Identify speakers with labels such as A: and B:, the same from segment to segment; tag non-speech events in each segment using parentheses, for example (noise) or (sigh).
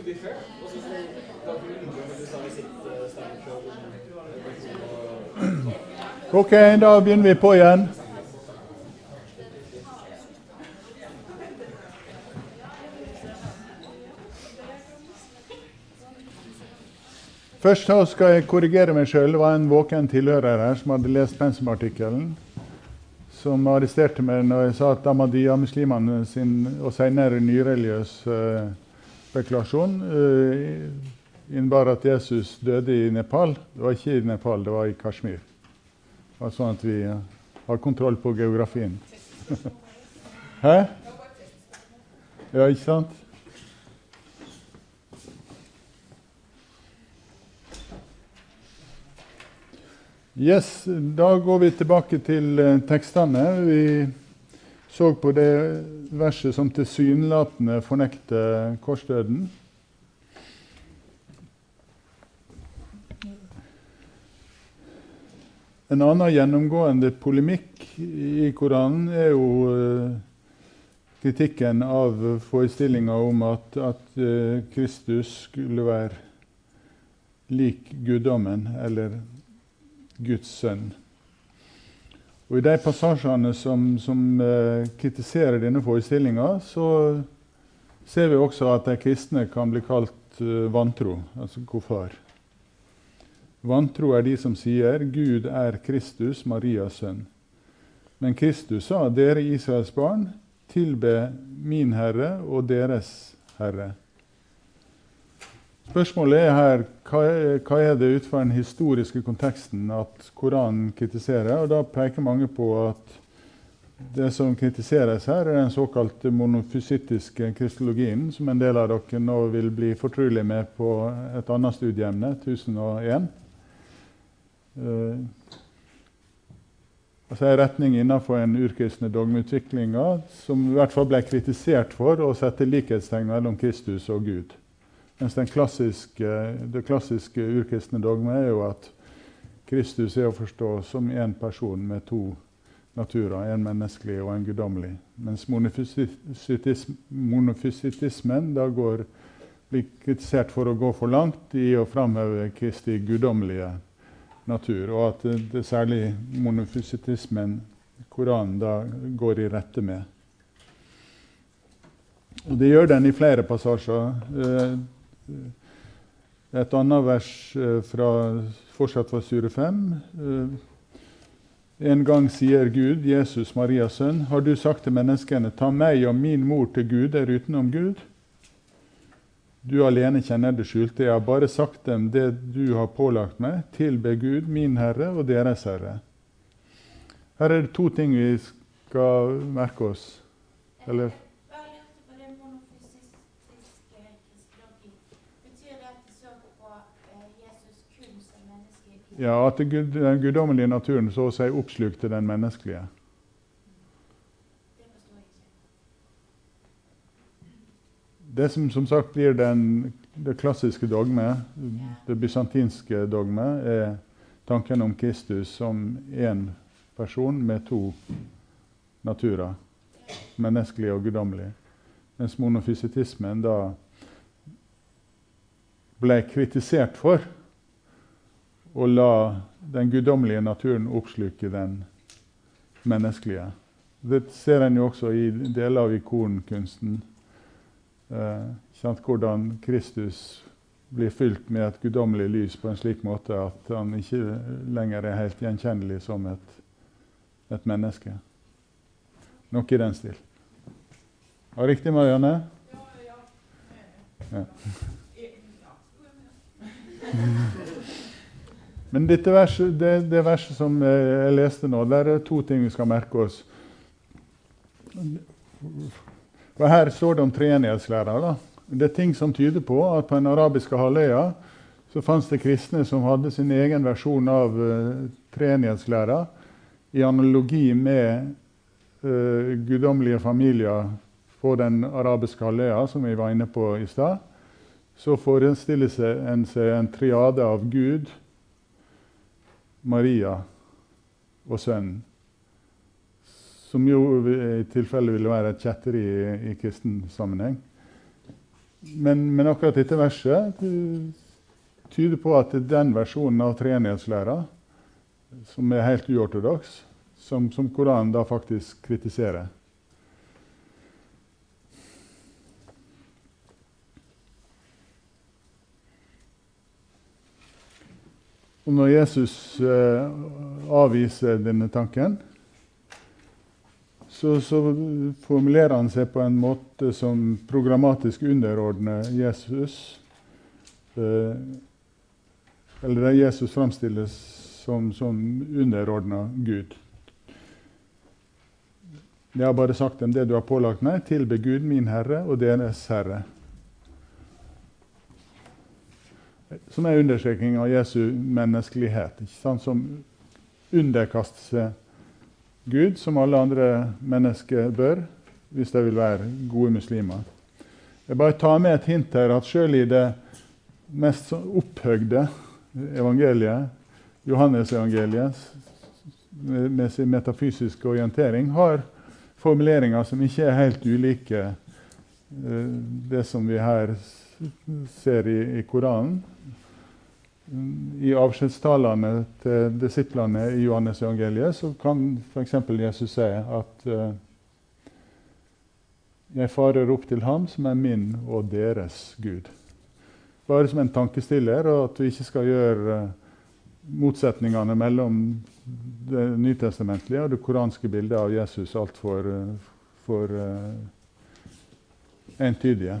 A: to be fair. Også så vi ligge med du sa i sitt eh, standup-show.
B: Ok, da begynner vi på igjen. Først skal jeg korrigere meg sjøl. Det var en våken tilhører her som hadde lest pensumartikkelen, som arresterte meg når jeg sa at Ahmadiyya-muslimene sin og senere nyreligiøs eh, spekulasjon eh, innebar at Jesus døde i Nepal. Det var ikke i Nepal, det var i Kashmir. Var sånn at vi eh, har kontroll på geografien. (laughs) Hæ? Ja, ikke sant? Yes, Da går vi tilbake til eh, tekstene. Vi så på det verset som tilsynelatende fornekter korsdøden. En annen gjennomgående polemikk i Koranen er jo eh, kritikken av forestillinga om at, at eh, Kristus skulle være lik guddommen, eller Guds sønn. Og I de passasjene som, som uh, kritiserer denne forestillinga, så ser vi også at de kristne kan bli kalt uh, vantro, altså kofar. Vantro er de som sier 'Gud er Kristus, Marias sønn'. Men Kristus sa 'Dere Israels barn, tilbe min Herre og deres Herre'. Spørsmålet er her hva er, det ut fra den historiske konteksten at Koranen kritiserer? Og Da peker mange på at det som kritiseres her, er den såkalte monofysittiske kristologien, som en del av dere nå vil bli fortrolig med på et annet studieemne, 1001. Uh, altså En retning innenfor en urkristne dogmeutviklinga som i hvert fall ble kritisert for å sette likhetstegn mellom Kristus og Gud. Mens klassiske, det klassiske urkristne dogmet er jo at Kristus er å forstå som én person med to naturer, en menneskelig og en guddommelig. Mens monofysitismen da går, blir kritisert for å gå for langt i å framheve Kristi guddommelige natur, og at det, særlig monofysitismen Koranen da går i rette med. Og Det gjør den i flere passasjer. Eh, et annet vers eh, fra, fortsatt fra Sure 5. Eh, en gang sier Gud, Jesus, Marias sønn, har du sagt til menneskene, ta meg og min mor til guder utenom Gud? Du alene kjenner det skjulte. Jeg har bare sagt dem det du har pålagt meg. Tilbe Gud, min Herre og deres Herre. Her er det to ting vi skal merke oss. Eller Ja, At den guddommelige naturen så å si oppslukte den menneskelige. Det som som sagt blir den, det klassiske dogmet, det bysantinske dogmet, er tanken om Kristus som én person med to naturer. Menneskelig og guddommelig. Mens monofysitismen da ble kritisert for og la den guddommelige naturen oppsluke den menneskelige. Det ser en jo også i deler av ikonkunsten. Eh, hvordan Kristus blir fylt med et guddommelig lys på en slik måte at han ikke lenger er helt gjenkjennelig som et, et menneske. Noe i den stil. Var det riktig, Marianne? Ja. (laughs) Men verset, det, det, verset som jeg leste nå, der er to ting vi skal merke oss. For Her står det om treenighetslæra. Det er ting som tyder på at på den arabiske halvøya så fantes det kristne som hadde sin egen versjon av uh, treenighetslæra i analogi med uh, guddommelige familier på den arabiske halvøya, som vi var inne på i stad. Så forestiller en seg en triade av Gud, Maria og sønnen. Som jo i tilfelle ville være et kjetteri i, i kristen sammenheng. Men, men, akkurat dette verset tyder på at den versjonen av treenighetslæra som er helt uortodoks, som, som Koranen da faktisk kritiserer. Og når Jesus eh, avviser denne tanken, så, så, formulerer han seg på en måte som programmatisk underordner Jesus. Eh, eller der Jesus framstilles som, som underordna Gud. Jeg har bare sagt dem det du har pålagt meg, tilbe Gud, min Herre, og deres Herre. Som er understreking av Jesu menneskelighet. Som underkaster seg Gud, som alle andre mennesker bør, hvis de vil være gode muslimer. Jeg bare tar med et hint her at selv i det mest opphøgde evangeliet, Johannes-evangeliet, med sin metafysiske orientering, har formuleringer som ikke er helt ulike eh, det som vi her ser i, i Koranen i avskjedstalene til disiplene i Johannes evangeliet, så kan f.eks. Jesus si at uh, jeg farer opp til ham som er min og deres Gud. Bare som en tankestiller, og at du ikke skal gjøre uh, motsetningene mellom det nytestamentlige og det koranske bildet av Jesus altfor uh, for, entydige.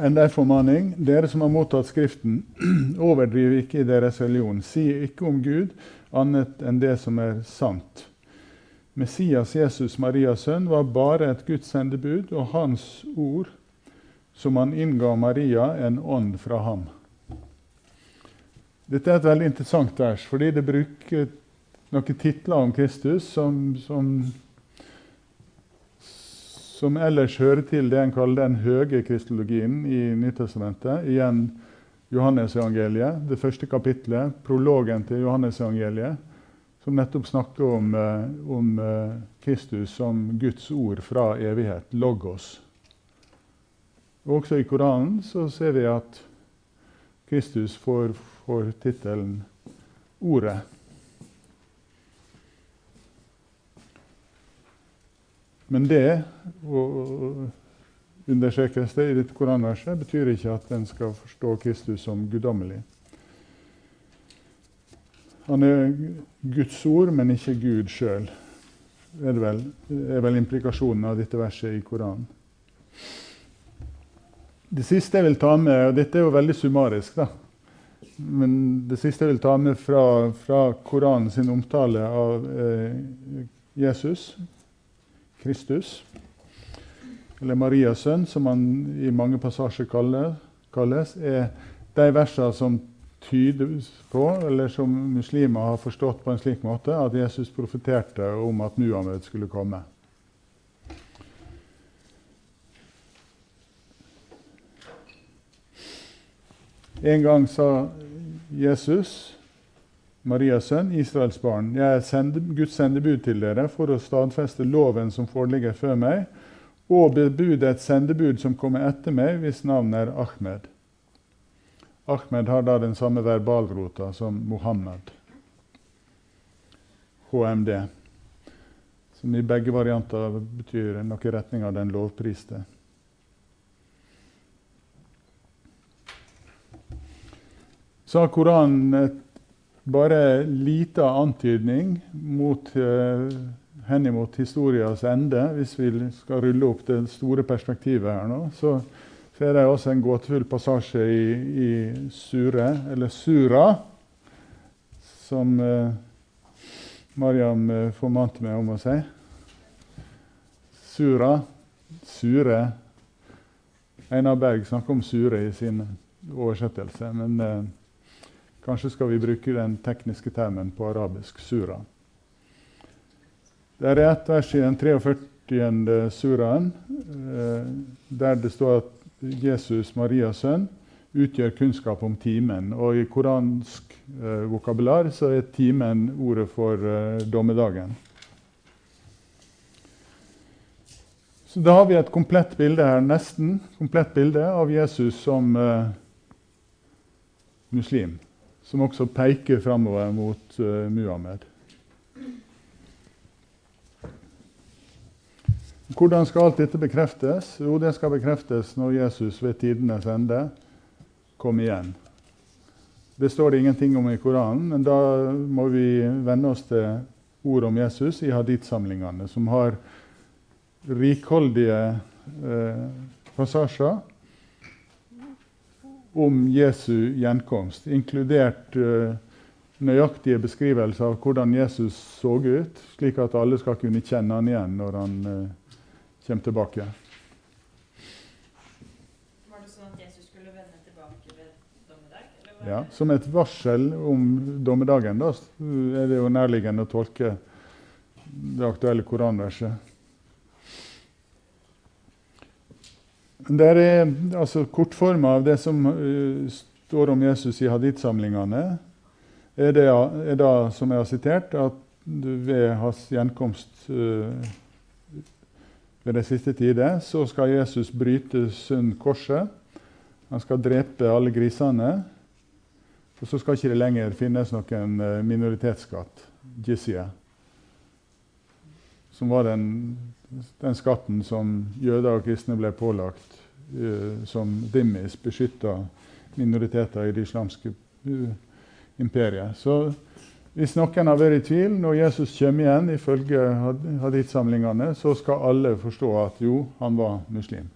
B: En der formaning, dere som har mottatt Skriften, (clears throat) overdriv ikke i deres religion. Si ikke om Gud annet enn det som er sant. Messias, Jesus, Marias sønn, var bare et Guds sendebud, og hans ord, som han innga Maria, en ånd fra ham. Dette er et veldig interessant vers, fordi det bruker noen titler om Kristus som, som som ellers hører til det en kaller den høye kristologien i Nytestamentet. Igjen Johannesevangeliet, det første kapitlet, prologen til Johannesevangeliet, som nettopp snakker om, eh, om eh, Kristus som Guds ord fra evighet, logos. Og også i Koranen så ser vi at Kristus får, får tittelen Ordet. Men det, å understrekes det i dette koranverset, betyr ikke at en skal forstå Kristus som guddommelig. Han er Guds ord, men ikke Gud sjøl. Er vel, er vel implikasjonen av dette verset i Koranen. Det siste jeg vil ta med, og dette er jo veldig summarisk, da. Men det siste jeg vil ta med fra, fra Koranen sin omtale av eh, Jesus, Kristus, eller Marias sønn, som han i mange passasjer kalles, er de versene som tyder på, eller som muslimer har forstått på en slik måte, at Jesus profeterte om at Muhammed skulle komme. En gang sa Jesus Marias sønn, Israels barn. Jeg er sende, Guds sendebud til dere for å stadfeste loven som foreligger før meg, og bebude et sendebud som kommer etter meg, hvis navnet er Ahmed. Ahmed har da den samme verbalrota som Mohammed. HMD. Som i begge varianter betyr noe i retning av den lovpriste. Så har Koranen et bare lita antydning mot, uh, henimot historias ende, hvis vi skal rulle opp det store perspektivet her nå, så, så er det også en gåtefull passasje i, i Sure, eller Sura, som eh, Mariam eh, formante meg om å si. Sura, Sure Einar Berg snakker om Sure i sin oversettelse. men... Uh, Kanskje skal vi bruke den tekniske termen på arabisk sura. Det er ett vers i den 43. suraen eh, der det står at Jesus, Marias sønn, utgjør kunnskap om timen. Og i koransk eh, vokabular så er timen ordet for eh, dommedagen. Så da har vi et komplett bilde her, nesten komplett bilde av Jesus som eh, muslim. Som også peker framover mot uh, Muhammed. Hvordan skal alt dette bekreftes? Jo, det skal bekreftes når Jesus ved tidenes ende kom igjen. Det står det ingenting om i Koranen, men da må vi venne oss til ord om Jesus i hadith-samlingene, som har rikholdige eh, passasjer om Jesu gjenkomst, inkludert uh, nøyaktige beskrivelser av hvordan Jesus så ut, slik at alle skal kunne kjenne han igjen når han uh, kommer tilbake.
C: Var det sånn at Jesus skulle vende tilbake ved dommedag? eller
B: Ja, som et varsel om dommedagen da, er det jo nærliggende å tolke det aktuelle koranverset. Det er altså kortforma av det som uh, står om Jesus i hadith-samlingene, det, er da, som jeg har sitert, at ved hans gjenkomst uh, ved den siste tide, så skal Jesus bryte sund korset. Han skal drepe alle grisene. Og så skal ikke det lenger finnes noen eh, minoritetsskatt, jizya, som var den, den skatten som jøder og kristne ble pålagt uh, som dimmis, beskytta minoriteter i det islamske uh, imperiet. Så hvis noen har vært i tvil, når Jesus kommer igjen, ifølge haditsamlingene, så skal alle forstå at jo, han var muslim.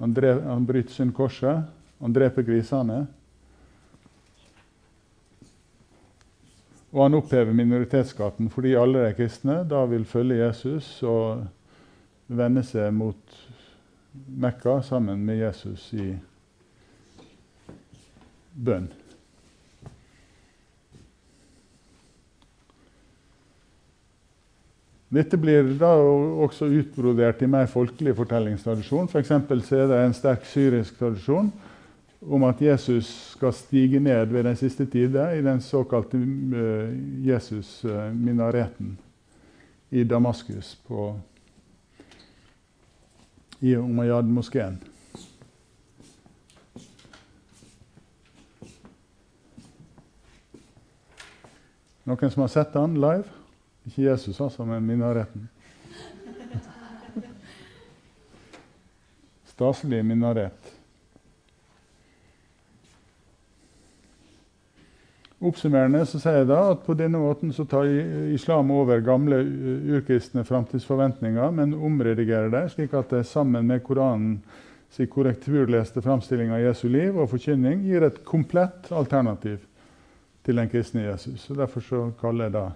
B: Han, drev, han bryter sin korset, han dreper grisene. Og han opphever minoritetsskatten fordi alle de kristne da vil følge Jesus og vende seg mot Mekka sammen med Jesus i bønn. Dette blir da også utbrodert i mer folkelig fortellingstradisjon. F.eks. så er det en sterk syrisk tradisjon om at Jesus skal stige ned ved den siste tide i den såkalte uh, Jesus-minareten i Damaskus på, i Umayyad-moskeen. Noen som har sett han live? Ikke Jesus, altså, men minareten. (laughs) Staselig minaret. Oppsummerende så sier jeg da at på denne måten så tar islam over gamle uh, urkristne framtidsforventninger, men omredigerer det slik at det sammen med Koranen sin korrekturleste framstilling av Jesu liv og forkynning gir et komplett alternativ til den kristne Jesus. Og Derfor så kaller jeg da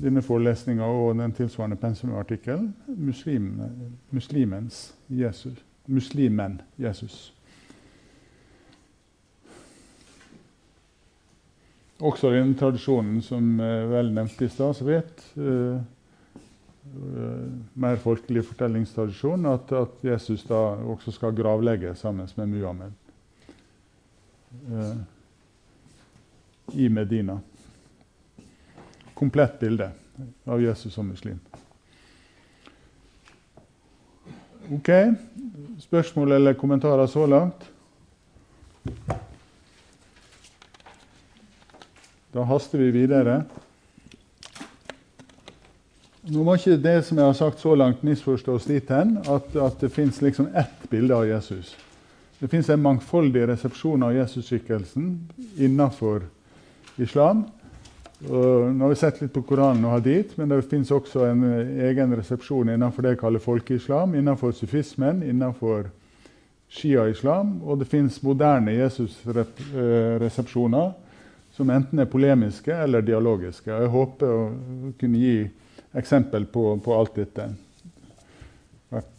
B: denne forelesninga og den tilsvarende pensumartikkelen muslim, muslimens Jesus. Muslimen Jesus. Også den tradisjonen som vel nevnte i stad, så vidt. eh, eh, mer folkelig fortellingstradisjon, at, at Jesus da også skal gravlegge sammen med Muhammed eh, i Medina. Komplett bilde av Jesus som muslim. Ok. Spørsmål eller kommentarer så langt? Da haster vi videre. Nå må ikke det som jeg har sagt så langt, misforstås dit hen at, at det fins liksom ett bilde av Jesus. Det fins en mangfoldig resepsjon av Jesusskikkelsen innenfor islam. Og nå har vi sett litt på Koranen og Hadith, men det fins også en egen resepsjon innenfor det jeg kaller folkeislam, innenfor sufismen, innenfor shia-islam. Og det fins moderne Jesus-resepsjoner som enten er polemiske eller dialogiske. Jeg håper å kunne gi eksempel på, på alt dette.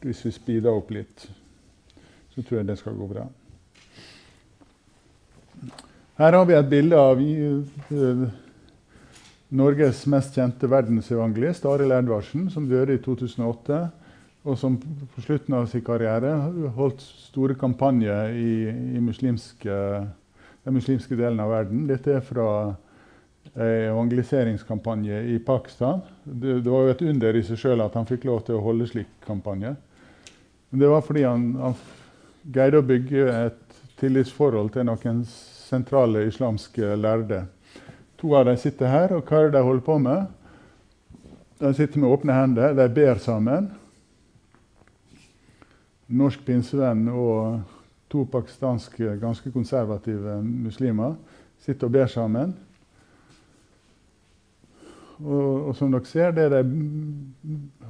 B: Hvis vi speeder opp litt, så tror jeg det skal gå bra. Her har vi et bilde av uh, Norges mest kjente verdensevangelist, Arild Edvardsen, som døde i 2008. Og som på slutten av sin karriere holdt store kampanjer i, i muslimske, den muslimske delen av verden. Dette er fra evangeliseringskampanje i Pakistan. Det, det, var jo et under i seg sjøl at han fikk lov til å holde slik kampanje. Men det var fordi han, han greide å bygge et tillitsforhold til noen sentrale islamske lærde. To av dem sitter her, og hva er det de holder på med? De sitter med åpne hender, de ber sammen. Norsk pinsevenn og to pakistanske ganske konservative muslimer sitter og ber sammen. Og, og, som dere ser, det de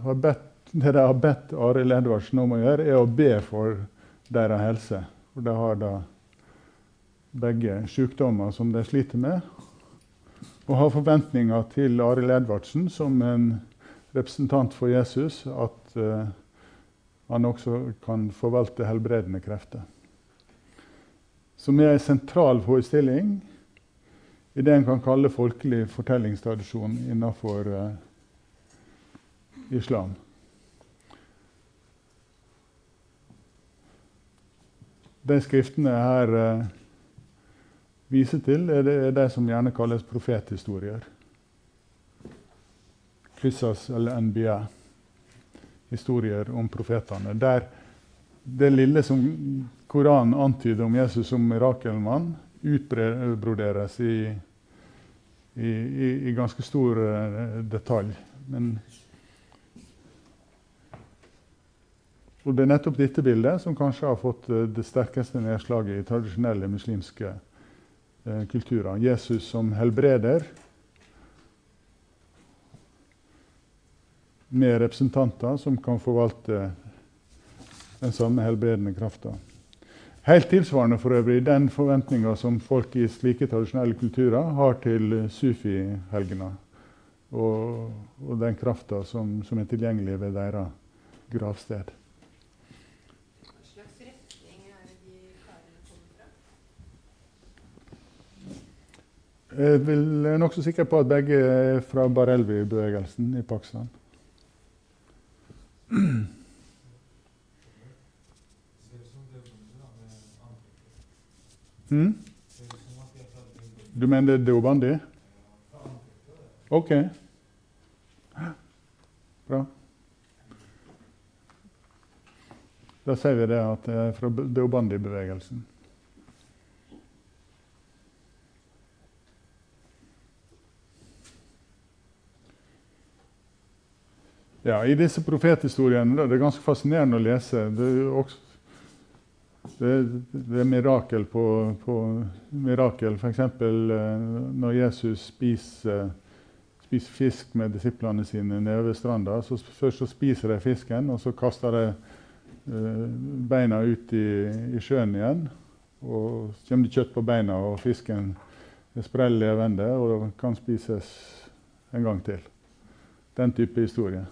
B: har bedt, det de har bedt Arild Edvardsen om å gjøre, er å be for deres helse. For de har da begge sykdommer som de sliter med. Og har forventninger til Arild Edvardsen som en representant for Jesus at uh, han også kan forvalte helbredende krefter. Som er en sentral forestilling i det en kan kalle folkelig fortellingstradisjon innenfor uh, islam. De skriftene her uh, viser til, er det, er de som gjerne kalles profethistorier. Kryssas eller NBA. Historier om profetene. Der det lille som Koranen antyder om Jesus som mirakelmann, utbroderes i, i, i, i ganske stor uh, detalj. Men og Det er nettopp dette bildet som kanskje har fått uh, det sterkeste nedslaget i tradisjonelle muslimske eh, kulturer. Jesus som helbreder med representanter som kan forvalte den samme helbredende krafta. Helt tilsvarende for øvrig den forventninga som folk i slike tradisjonelle kulturer har til sufi-helgene Og, og, den krafta som, som, er tilgjengelig ved deres gravsted.
D: Hva slags retning er det de karene kommer
B: fra? Jeg vil er nokså sikker på at begge er fra Barelvi-bevegelsen i Pakistan. Mm? Du mener det er uvanlig? OK. Bra. Da sier vi det at det er fra Deobandi-bevegelsen. Ja, I disse profethistoriene det er ganske fascinerende å lese. Det er også det, det er mirakel på, på mirakel. F.eks. Eh, når Jesus spiser, spiser, fisk med disiplene sine nede ved stranda. Så først så spiser de fisken, og så kaster de eh, beina ut i, i, sjøen igjen. Og så kommer det kjøtt på beina, og fisken er sprell levende og kan spises en gang til. Den type historie.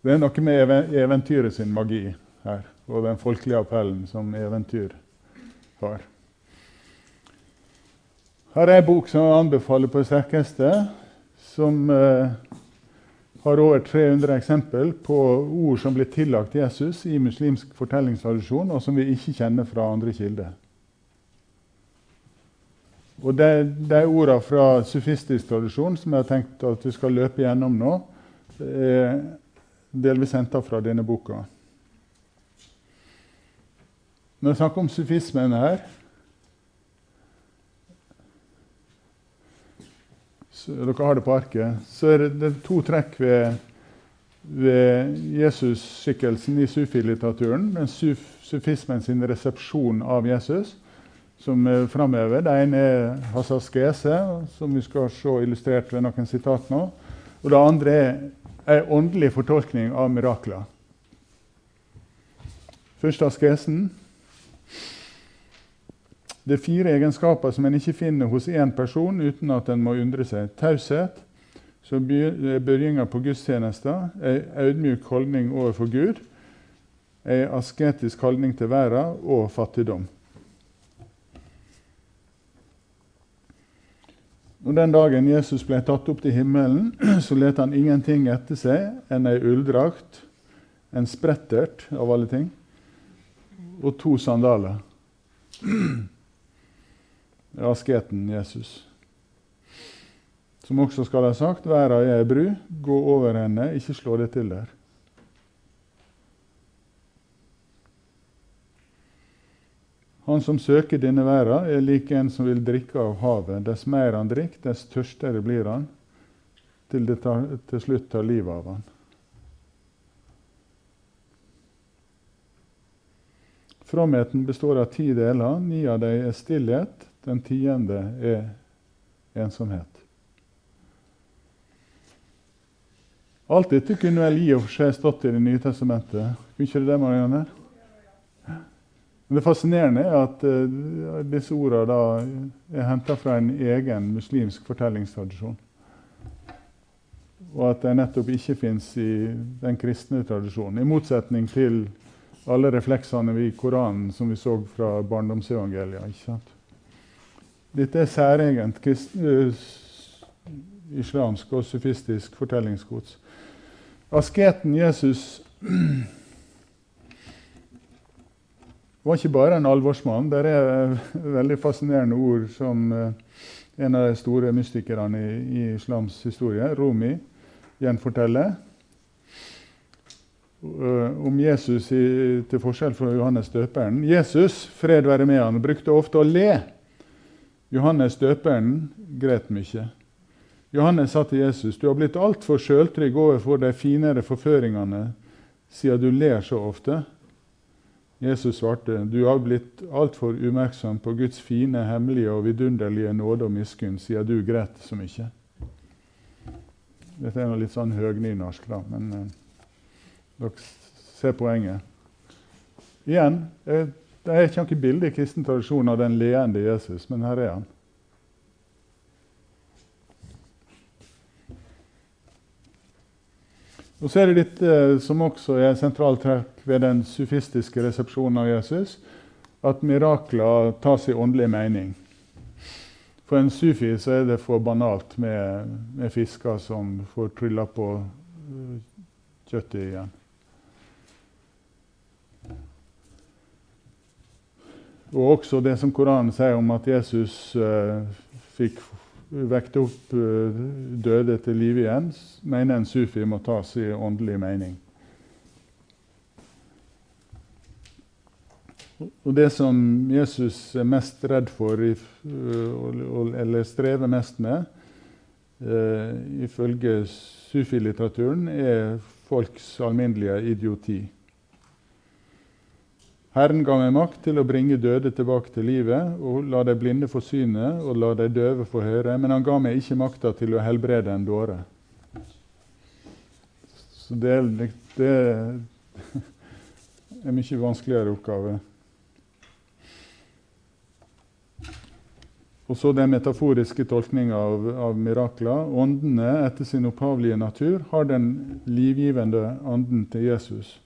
B: Det er noe med eventyret sin magi her, og den folkelige appellen som eventyr har. Her er en bok som jeg anbefaler på det sterkeste, som eh, har over 300 eksempel på ord som blir tillagt Jesus i muslimsk fortellingstradisjon, og som vi ikke kjenner fra andre kilder. Og De, de ordene fra sufistisk tradisjon som jeg har tenkt at vi skal løpe gjennom nå, er delvis henta fra denne boka. Når jeg snakker om sufismen her Dere har det på arket. Så er det, det er to trekk ved, ved Jesus-skikkelsen i sufi-litteraturen. Den suf, sufismen sin resepsjon av Jesus som er framhever. Det ene er Hasaskese, som vi skal se illustrert ved noen sitat nå. Og det andre er en åndelig fortolkning av mirakler. Først askesen. Det er fire egenskaper som en ikke finner hos én person uten at en må undre seg. Taushet, som er begynnelsen på gudstjenester, ei audmjuk holdning overfor Gud, ei asketisk holdning til verden og fattigdom. Og Den dagen Jesus ble tatt opp til himmelen, (clears throat) så let han ingenting etter seg enn ei ulldrakt, en sprettert av alle ting, og to sandaler. (clears throat) asketen Jesus. Som også skal ha sagt, verda er ei bru, gå over henne, ikke slå det til der. Han som søker denne verda, er like en som vil drikke av havet. Dess mer han drikker, dess tørstere blir han, til det tar, til slutt tar livet av han. Fromheten består av ti deler. Ni av dem er stillhet. Den tiende er ensomhet. Alt dette kunne vel i og for seg stått i Det nye testamentet. Kunne ikke det det, Marianne? Men det fascinerende er at uh, disse ordene er henta fra en egen muslimsk fortellingstradisjon. Og at de nettopp ikke fins i den kristne tradisjonen. I motsetning til alle refleksene i Koranen som vi så fra barndomsevangeliet. Dette er særegent uh, islamsk og sofistisk fortellingsgods. Asketen Jesus (clears throat) var ikke bare en alvorsmann. Det er (laughs) veldig fascinerende ord som uh, en av de store mystikerne i, i islams historie, Rumi, gjenforteller. Uh, om Jesus i, til forskjell fra Johannes døperen. Jesus, fred være med han, brukte ofte å le. Johannes døperen gret mye. Johannes sa til Jesus, 'Du har blitt altfor sjøltrygg overfor de finere forføringene siden du ler så ofte.' Jesus svarte, 'Du har blitt altfor umerksom på Guds fine, hemmelige og vidunderlige nåde og miskunn, siden du gret så mye.' Dette er noe litt sånn høgnynorsk, da, men eh, dere ser poenget. Igjen, uh, det er ikke noe bilde i kristen tradisjon av den leende Jesus, men her er han. Og så er det litt eh, som også er sentralt trekk ved den sufistiske resepsjonen av Jesus, at mirakler tas i åndelig mening. For en sufi så er det for banalt med, med fisker som får trylla på uh, kjøttet igjen. Og også det som Koranen sier om at Jesus uh, fikk vekte opp uh, døde til live igjen, mener en sufi må tas i åndelig mening. Og det som Jesus er mest redd for, eller strever mest med, uh, ifølge sufilitteraturen, er folks alminnelige idioti. Herren ga meg makt til å bringe døde tilbake til livet, og la de blinde få syne, og la de døve få høre, men han ga meg ikke makta til å helbrede en dåre. Så det, det er en mye vanskeligere oppgave. Og så den metaforiske tolkninga av, av mirakler. Åndene, etter sin opphavlige natur, har den livgivende anden til Jesus.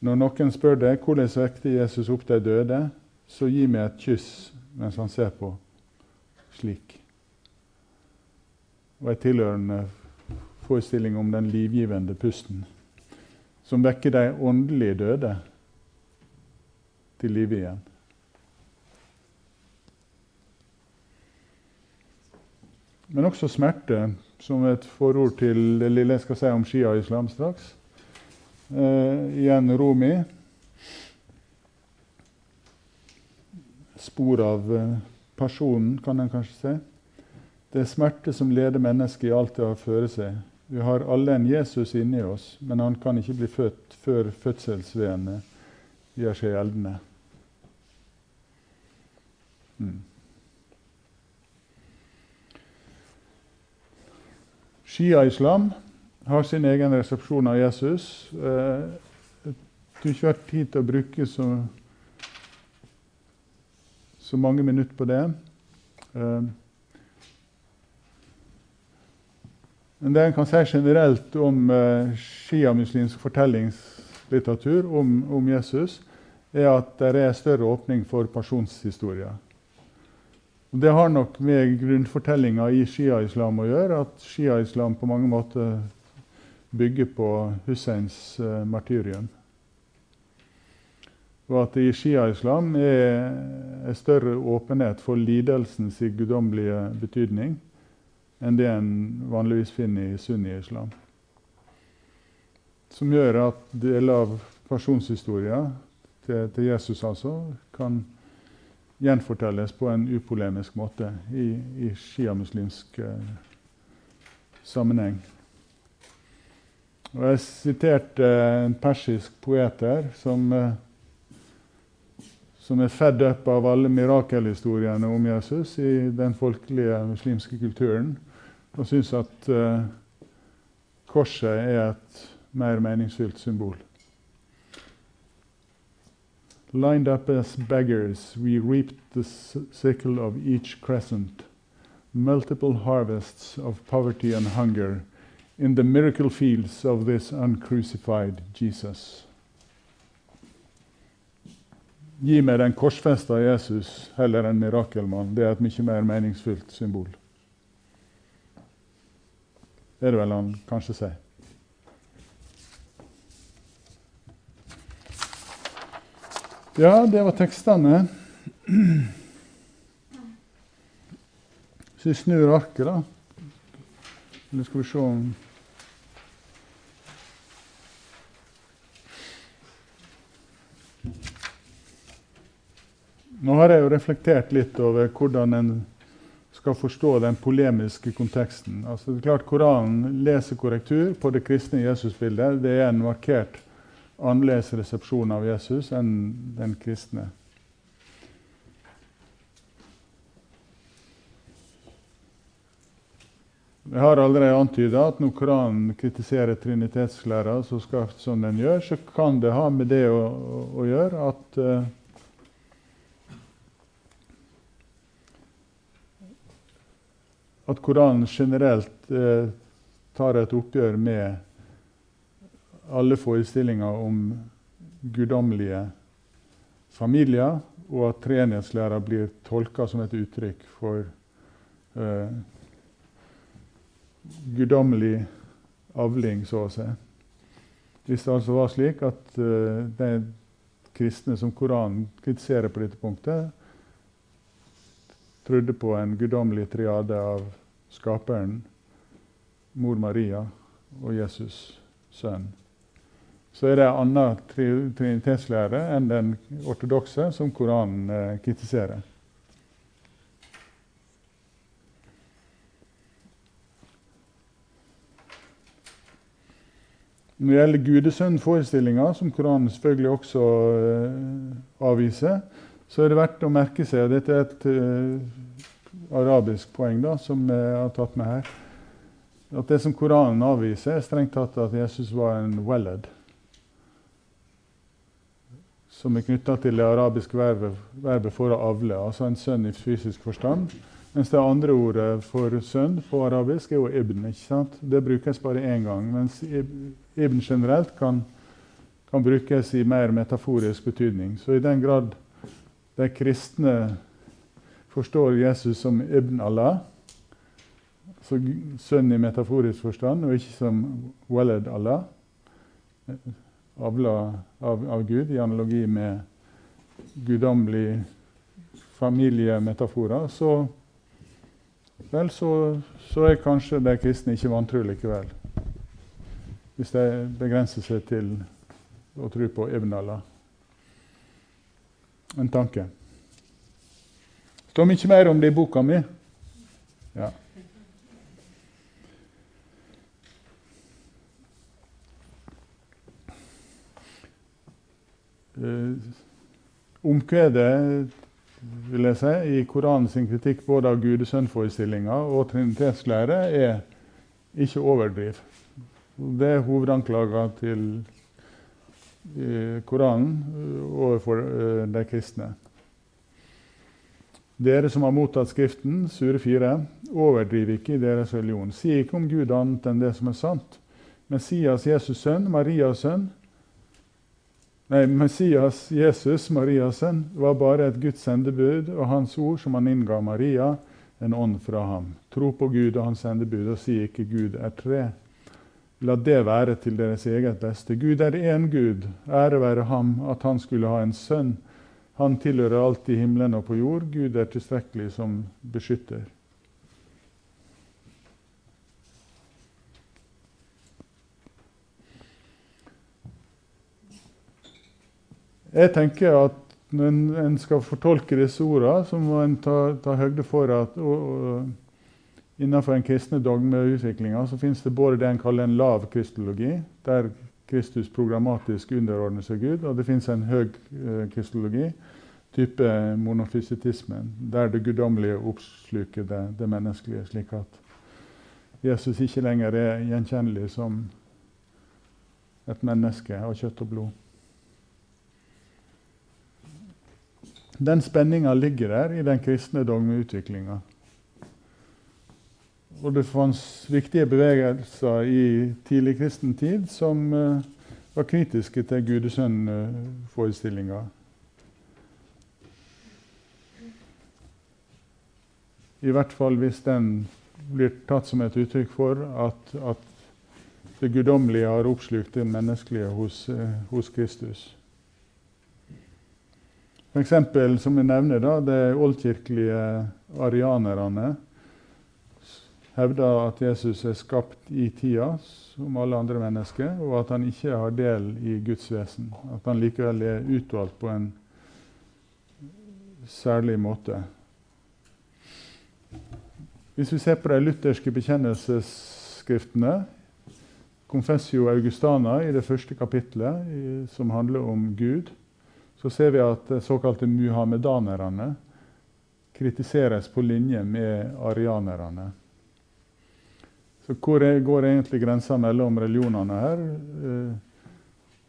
B: Når noen spør deg hvordan vekte Jesus opp de døde, så gi meg et kyss mens han ser på. Slik. Og en tilhørende forestilling om den livgivende pusten, som vekker de åndelige døde til live igjen. Men også smerte, som et forord til det lille jeg skal si om Shia-islam straks. Uh, igjen Romi. Spor av uh, personen, kan en kanskje si. Det er smerte som leder mennesket i alt det har føre seg. Vi har alle en Jesus inni oss, men han kan ikke bli født før fødselsveene gjør seg gjeldende. Mm. Shia-islam har sin egen resepsjon av Jesus. Eh, du har ikke vært tid til å bruke så, så mange minutter på det. Eh, men det en kan si generelt om uh, sjiamuslimsk fortellingslitteratur om, om, Jesus, er at det er større åpning for pasjonshistorier. Og det har nok med grunnfortellinga i shia-islam å gjøre, at shia-islam på mange måter bygger på Husseins uh, martyrium. Og at det i shia-islam er en større åpenhet for lidelsens guddommelige betydning enn det en vanligvis finner i sunni-islam. Som gjør at deler av personshistorien til, til, Jesus altså kan gjenfortelles på en upolemisk måte i, i sjiamuslimsk eh, sammenheng. Og jeg siterte en persisk poet her som, eh, som er fedd opp av alle mirakelhistoriene om Jesus i den folkelige muslimske kulturen, og syns at uh, korset er et mer meningsfylt symbol. Lined up as beggars, we reaped the sickle of each crescent, multiple harvests of poverty and hunger in the miracle fields of this uncrucified Jesus. Gi meg den korsfesta Jesus heller enn mirakelmann. Det er et mye mer meningsfylt symbol. Det er det vel han kanskje sier. Ja, det var tekstene. Så vi snur arket, da. Eller skal vi se om Nå har jeg jo reflektert litt over hvordan en skal forstå den polemiske konteksten. Altså, det er klart Koranen leser korrektur på det kristne Jesusbildet. Det er en markert annerledes resepsjon av Jesus enn den kristne. Jeg har allerede antyda at når Koranen kritiserer trinitetslæra så skarpt som den gjør, så kan det ha med det å, å, å gjøre at uh, At Koranen generelt eh, tar et oppgjør med alle forestillinger om guddommelige familier, og at treenighetslæra blir tolka som et uttrykk for eh, guddommelig avling, så å si. Hvis det altså var slik at eh, de kristne som Koranen kritiserer på dette punktet, trodde på en guddommelig triade av Skaperen, mor Maria og Jesus, sønn så er det en annen trinitetslære enn den ortodokse som Koranen eh, kritiserer. Når det gjelder gudesønnforestillinga, som Koranen selvfølgelig også eh, avviser, så er det verdt å merke seg, og dette er et uh, arabisk poeng da, som jeg har tatt med her, at det som Koranen avviser, er strengt tatt at Jesus var en welled som er knytta til det arabiske verbet, verbet, for å avle, altså en sønn i fysisk forstand. Mens det andre ordet for sønn på arabisk er jo ibn. ikke sant? Det brukes bare én gang. Mens ibn generelt kan, kan, brukes i mer metaforisk betydning. Så i den grad de kristne forstår Jesus som ibn Allah, så sønn i metaforisk forstand, og ikke som walad Allah avla av, av, Gud, i analogi med guddommelig familiemetaforer, så, vel, så, så, er kanskje de kristne ikke vantro likevel. Hvis de begrenser seg til å tro på Ibn Allah. En tanke. Det står mye mer om det i boka mi. Ja. Uh, omkvedet vil jeg si, i Koranen sin kritikk både av gudesønnforestillinga og trinitetslære er ikke overdriv. Det er hovedanklaga til Koranen uh, overfor de kristne. Dere som har mottatt Skriften, sure 4, overdriv ikke i deres religion. Si ikke om Gud annet enn det som er sant. Messias, Jesus' sønn, Marias sønn, Nei, Messias, Jesus, Marias sønn, var bare et Guds sendebud, og hans ord som han innga Maria, en ånd fra ham. Tro på Gud og hans sendebud, og si ikke Gud er tre. La det være til deres eget beste. Gud er én Gud. Ære være ham at han skulle ha en sønn. Han tilhører alt i himmelen og på jord. Gud er tilstrekkelig som beskytter. Jeg tenker at når en, skal fortolke disse ordene, så må en ta, ta høyde for at og, og, innenfor den kristne dogmeutviklinga så finnes det både det en kaller en lav kristologi, der Kristus programmatisk underordner seg Gud, og det finnes en høy eh, kristologi, type monofysitismen, der det guddommelige oppsluker det, det menneskelige, slik at Jesus ikke lenger er gjenkjennelig som et menneske av kjøtt og blod. Den spenninga ligger der i den kristne dogmeutviklinga. Og det fantes viktige bevegelser i tidlig kristen tid som uh, var kritiske til Gudesønn-forestillinga. I hvert fall hvis den blir tatt som et uttrykk for at, at det guddommelige har oppslukt det menneskelige hos, uh, hos Kristus. Eksempel, som jeg nevner, da, de oldkirkelige arianerne hevder at Jesus er skapt i tida som alle andre mennesker, og at han ikke har del i Guds vesen. At han likevel er utvalgt på en særlig måte. Hvis vi ser på de lutherske bekjennelsesskriftene, Confessio Augustana i det første kapitlet, som handler om Gud, så ser vi at de såkalte muhammedanerne kritiseres på linje med arianerne. Så hvor går egentlig grensa mellom religionene her? Eh,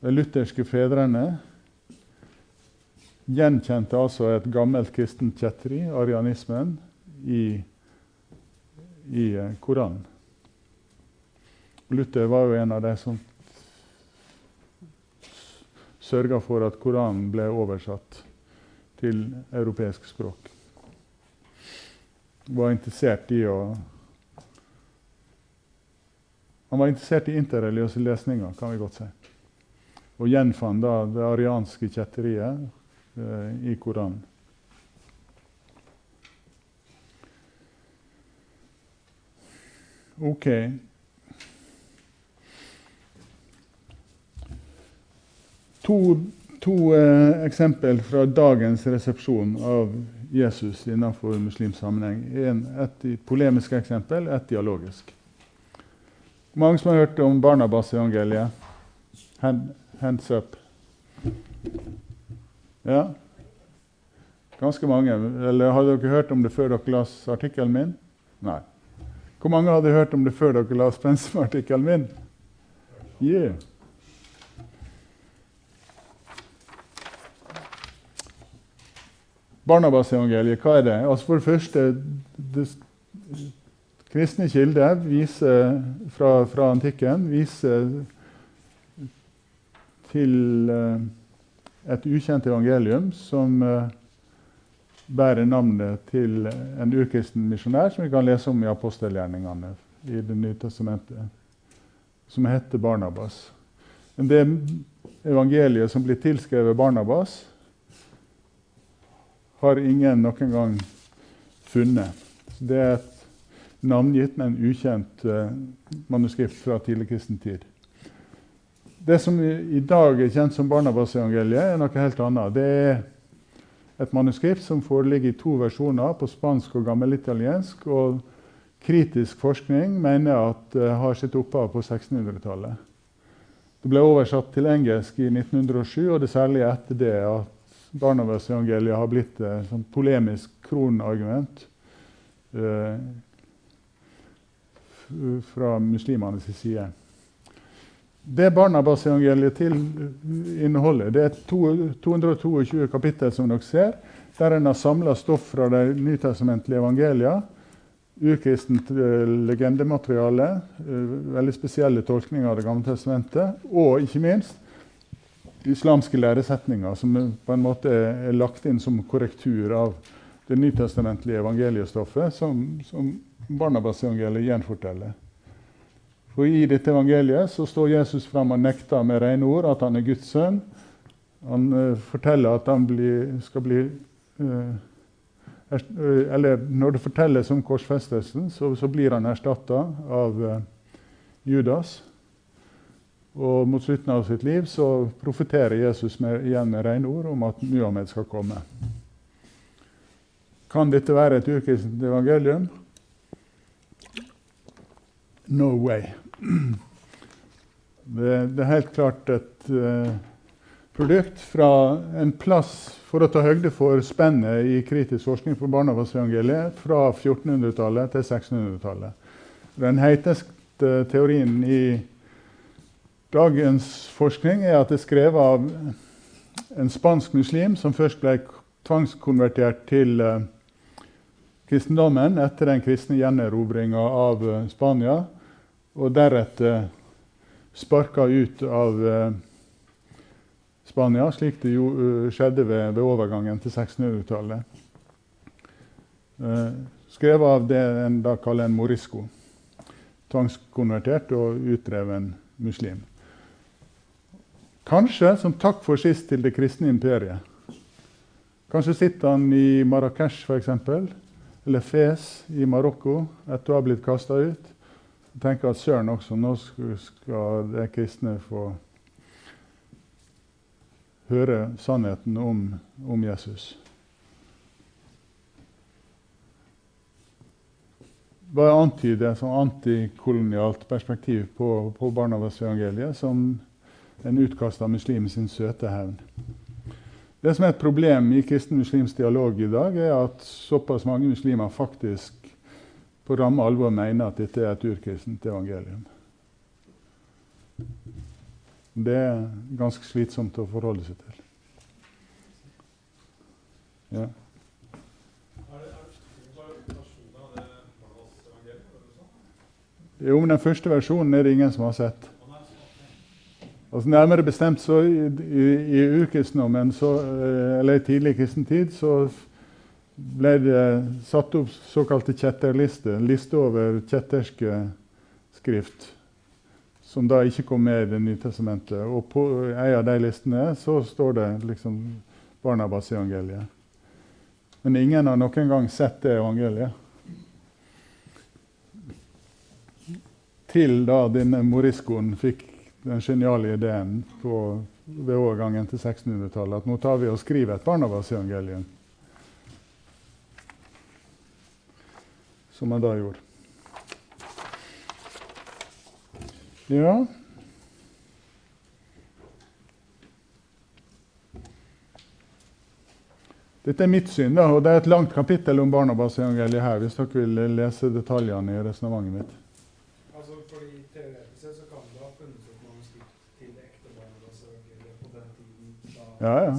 B: de lutherske fedrene gjenkjente altså et gammelt kristent kjetteri, arianismen, i, i eh, Koranen. Luther var jo en av de som sørga for at Koranen ble oversatt til europeisk språk. Var interessert i å Han var interessert i interreligiøse lesninger, kan vi godt si. Og gjenfant da det arianske kjetteriet eh, i Koranen. Ok. To, to eh, eksempel fra dagens resepsjon av Jesus innenfor muslimsk sammenheng. En, et polemisk eksempel, et dialogisk. Mange som har hørt om Barnabas-evangeliet? Hand, hands up. Ja? Ganske mange. Eller hadde dere hørt om det før dere leste artikkelen min? Nei. Hvor mange hadde hørt om det før dere leste pensumartikkelen min? Yeah. Barnabas-evangeliet, hva er det? Altså For det første det, Kristne kilder viser, fra, fra, antikken viser til uh, et ukjent evangelium som uh, bærer navnet til en urkristen misjonær som vi kan lese om i apostelgjerningene i Det nye testamentet, som heter Barnabas. Det evangeliet som blir tilskrevet Barnabas, har ingen noen gang funnet. Det er et navngitt, men ukjent uh, manuskript fra tidlig kristen tid. Det som i dag er kjent som Barnabas-evangeliet, er noe helt annet. Det er et manuskript som foreligger i to versjoner, på spansk og gammelitaliensk. Og kritisk forskning mener at det har sitt opphav på 1600-tallet. Det ble oversatt til engelsk i 1907, og det er særlig etter det at Barnabas-evangeliet har blitt et sånn polemisk kronargument eh, fra muslimenes side. Det Barnabas-evangeliet inneholder, det er 222 kapittel, som dere ser, der en har samla stoff fra de nytestamentlige evangelia. Urkristent eh, legendemateriale, eh, veldig spesielle tolkninger av Det gamle testamentet, og ikke minst islamske læresetninger som på en måte er lagt inn som korrektur av det nytestamentlige evangeliestoffet, som, som Barnabas-evangeliet gjenforteller. For i dette evangeliet så står Jesus fram og nekter med rene ord at han er Guds sønn. Han uh, forteller at han blir, skal bli uh, er, uh, Eller når det fortelles om korsfestelsen, så, så blir han erstatta av Judas. Og mot slutten av sitt liv så profeterer Jesus med, igjen med rene ord om at Muhammed skal komme. Kan dette være et urkristent evangelium? No way. (clears throat) Det, det er helt klart et uh, produkt fra en plass for å ta høgde for spennet i kritisk forskning på Barnabasevangeliet fra 1400-tallet til 1600-tallet. Den heiteste teorien i dagens forskning er at det er skrevet av en spansk muslim som først ble tvangskonvertert til eh, kristendommen etter den kristne gjenerobringa av eh, Spania, og deretter sparka ut av eh, Spania, slik det jo eh, skjedde ved, ved overgangen til 1600-tallet. Eh, skrevet av det en da kaller en morisco. Tvangskonvertert og utdreven muslim. Kanskje som takk for sist til det kristne imperiet. Kanskje sitter han i Marrakech f.eks., eller Fes i Marokko etter å ha blitt kasta ut. Jeg tenker at søren også, nå skal de kristne få høre sannheten om, om Jesus. Bare antyde et sånn antikolonialt perspektiv på, på Barnabas evangeliet som en utkasta muslim sin søte hevn. Det som er et problem i kristen-muslimsk dialog i dag, er at såpass mange muslimer faktisk på ramme alvor mener at dette er et urkristent evangelium. Det er ganske slitsomt å forholde seg til. Ja.
E: Sånn?
B: Jo, men den første versjonen er det ingen som har sett. Altså Nærmere bestemt så i, i, i urkristendommen, så, eh, eller tidlig kristen tid, så ble det satt opp såkalte kjetterlister, liste over kjetterske skrift, som da ikke kom med i Det nye testamentet. Og på en av de listene så står det liksom Barnabas evangeliet. Men ingen har noen gang sett det evangeliet. Til da denne moriscoen fikk den geniale ideen på, ved overgangen til 1600-tallet at nå tar vi og skriver et Barnabas-evangelium. Som han da gjorde. Ja Dette er mitt syn, da, og det er et langt kapittel om Barnabas-evangeliet her. hvis dere vil lese detaljene i resonnementet mitt.
E: Altså, fordi Teoretisk sett så kan det ha funnet opp manuskript til det ekte Barnabas-evangeliet på den tiden. da
B: Ja, ja.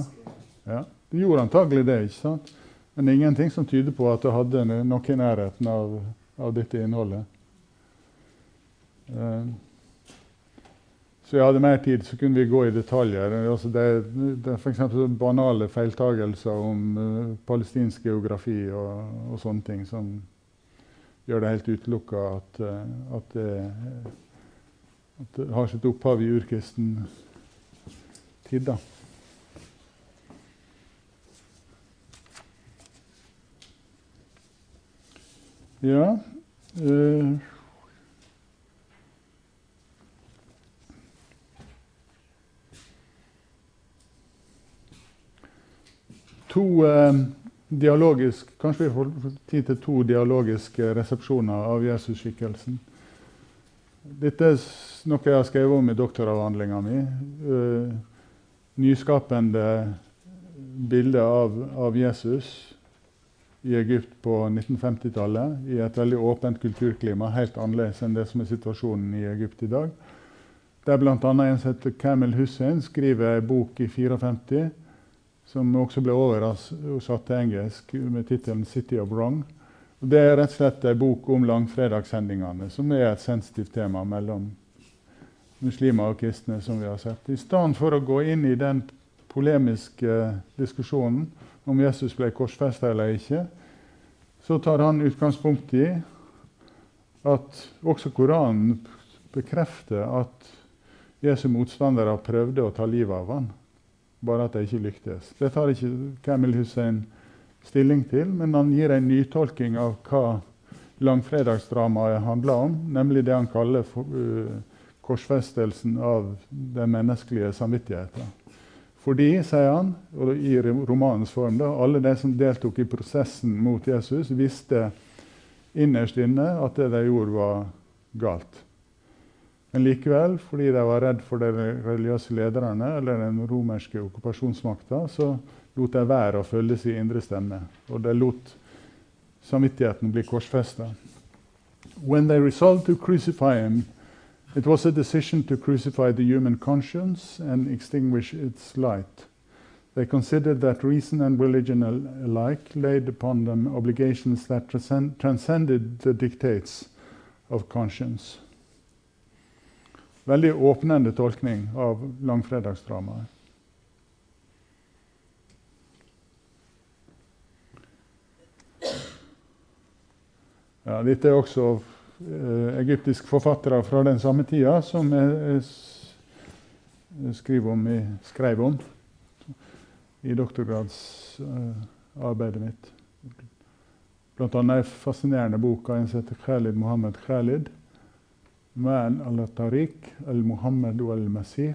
B: Ja, Det gjorde antagelig det, ikke sant? Men ingenting som tyder på at det hadde noe i nærheten av, av dette innholdet. Eh, så jeg hadde mer tid, så kunne vi gå i detaljer. Det, det er f.eks. banale feiltagelser om eh, palestinsk geografi og, og sånne ting som gjør det helt utelukka at, eh, at, det, at det har sitt opphav i urkristen tid. da. Ja uh, To uh, dialogisk, Kanskje vi får tid til to dialogiske resepsjoner av Jesusskikkelsen. Dette er noe jeg har skrevet om i doktoravhandlinga mi. Uh, nyskapende bilde av, av Jesus i Egypt på 1950-tallet i et veldig åpent kulturklima, helt annerledes enn det som er situasjonen i Egypt i dag. Der bl.a. en som heter Kamel Hussein skriver en bok i 54 som også ble oversatt til engelsk med tittelen 'City of Wrong'. Og det er rett og slett en bok om langfredagshendingene, som er et sensitivt tema mellom muslimer og kristne. som vi har sett. I stedet for å gå inn i den polemiske diskusjonen om Jesus ble korsfesta eller ikke, så tar han utgangspunkt i at også Koranen bekrefter at Jesu motstandere prøvde å ta livet av han, bare at de ikke lyktes. Det tar ikke Kamil Hussein stilling til, men han gir en nytolking av hva langfredagsdramaet handler om, nemlig det han kaller for, uh, korsfestelsen av den menneskelige samvittigheten. Fordi, sier han, og i romanens form, da, alle de som deltok i prosessen mot Jesus, visste innerst inne at det de gjorde, var galt. Men likevel, fordi de var redd for de religiøse lederne eller den romerske okkupasjonsmakta, så lot de være å følge sin indre stemme. Og de lot samvittigheten bli korsfesta. When they resolved to crucify him, it was a decision to crucify the human conscience and extinguish its light. They considered that reason and religion alike laid upon them obligations that transcend, transcended the dictates of conscience. Veldig åpnende tolkning av langfredagsdramaet. Ja, dette er også egyptiske forfattere fra den samme tida som jeg, i, skrev om i doktorgradsarbeidet mitt. Blant annet en fascinerende bok av en som heter Khalid Mohammed Khalid. Man al-Tariq al-Muhammed og al-Masih.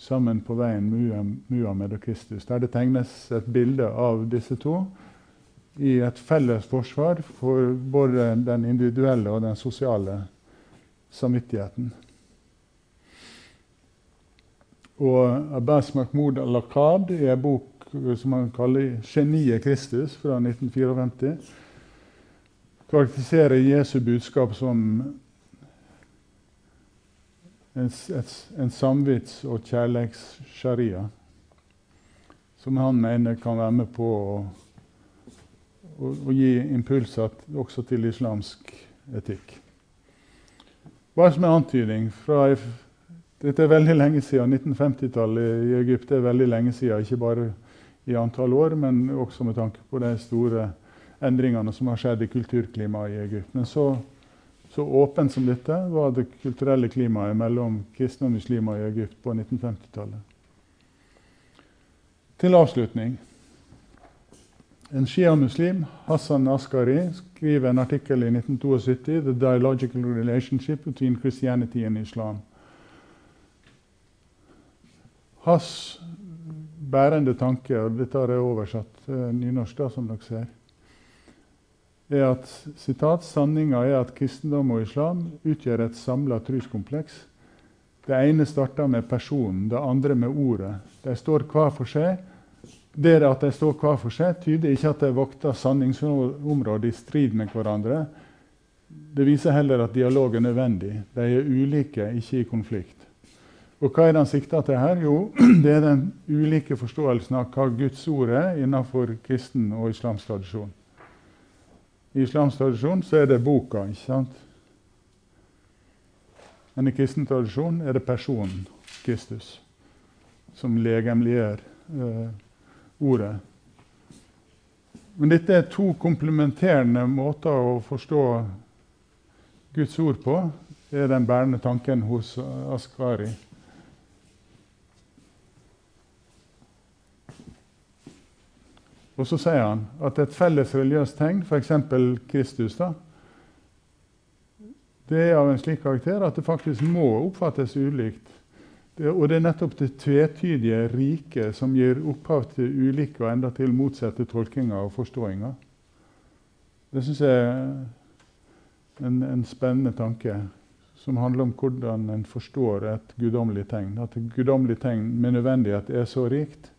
B: Sammen på veien Muhammed og Kristus. Der det tegnes et bilde av disse to i et felles forsvar for både den individuelle og den sosiale samvittigheten. Og Abbas Mahmoud al-Aqad i en bok som han kaller 'Geniet Kristus' fra 1954, karakteriserer Jesu budskap som en, en samvits- og kjærlighetssharia, som han mener kan være med på å og, gi impulser også til islamsk etikk. Bare som en antydning fra Dette er veldig lenge siden. 1950-tallet i Egypt er veldig lenge siden. Ikke bare i antall år, men også med tanke på de store endringene som har skjedd i kulturklimaet i Egypt. Men så, så åpent som dette var det kulturelle klimaet mellom kristne og muslimer i Egypt på 1950-tallet. Til avslutning. En shia-muslim, Hassan Askari, skriver en artikkel i 1972 The Dialogical Relationship Between Christianity and Islam. Hans bærende tanke, og dette har jeg oversatt eh, nynorsk, da, som dere ser, er at sitat, sanninga er at kristendom og islam utgjør et samla truskompleks'. Det ene starter med personen, det andre med ordet. De står hver for seg det at de står hver for seg, tyder ikke at de vokter sanningsområder i strid med hverandre. Det viser heller at dialog er nødvendig. De er ulike, ikke i konflikt. Og Hva er det han sikter til her? Jo, (clears throat) det er den ulike forståelsen av hva Guds ord er innenfor kristen og islamsk tradisjon. I islamsk tradisjon så er det boka, ikke sant? Men i kristen tradisjon er det personen Kristus som legemliggjør uh, ordet. Men dette er to komplementerende måter å forstå Guds ord på. Det er den bærende tanken hos Askari. Og så sier han at et felles religiøst tegn, f.eks. Kristus, da, det er av en slik karakter at det faktisk må oppfattes ulikt det, og det er nettopp det tvetydige riket som gir opphav til ulike og endatil motsatte tolkinger og forståinger. Det syns jeg er en, en, spennende tanke, som handler om hvordan en forstår et guddommelig tegn. At et guddommelig tegn med nødvendighet er så rikt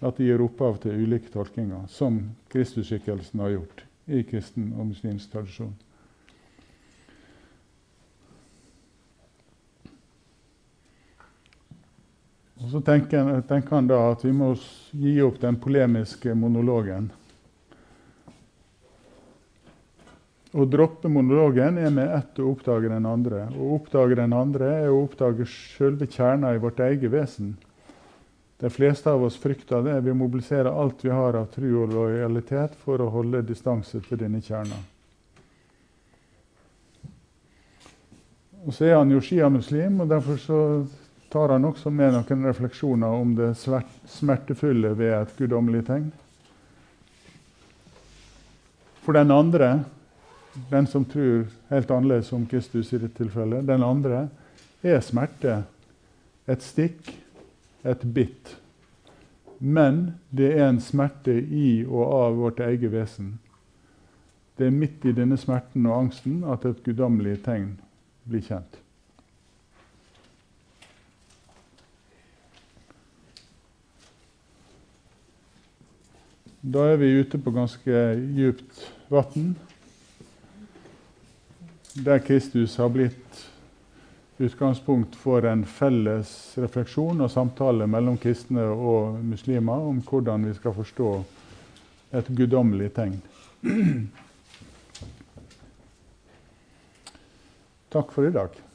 B: at det gir opphav til ulike tolkinger, som Kristusskikkelsen har gjort i kristen og muslimsk tradisjon. Og Så tenker, tenker, han da at vi må gi opp den polemiske monologen. Å droppe monologen er med ett å oppdage den andre. Å oppdage den andre er å oppdage selve kjerna i vårt eget vesen. De fleste av oss frykter det. Vi mobiliserer alt vi har av tro og lojalitet for å holde distanse til denne kjerna. Og så er han jo sjiamuslim, og derfor så tar han også med noen refleksjoner om det smertefulle ved et guddommelig tegn. For den andre, den som tror helt annerledes om Kristus i dette tilfellet, den andre er smerte et stikk, et bitt. Men det er en smerte i og av vårt eget vesen. Det er midt i denne smerten og angsten at et guddommelig tegn blir kjent. Da er vi ute på ganske djupt vann, der Kristus har blitt utgangspunkt for en felles refleksjon og samtale mellom kristne og muslimer om hvordan vi skal forstå et guddommelig tegn. Takk for i dag.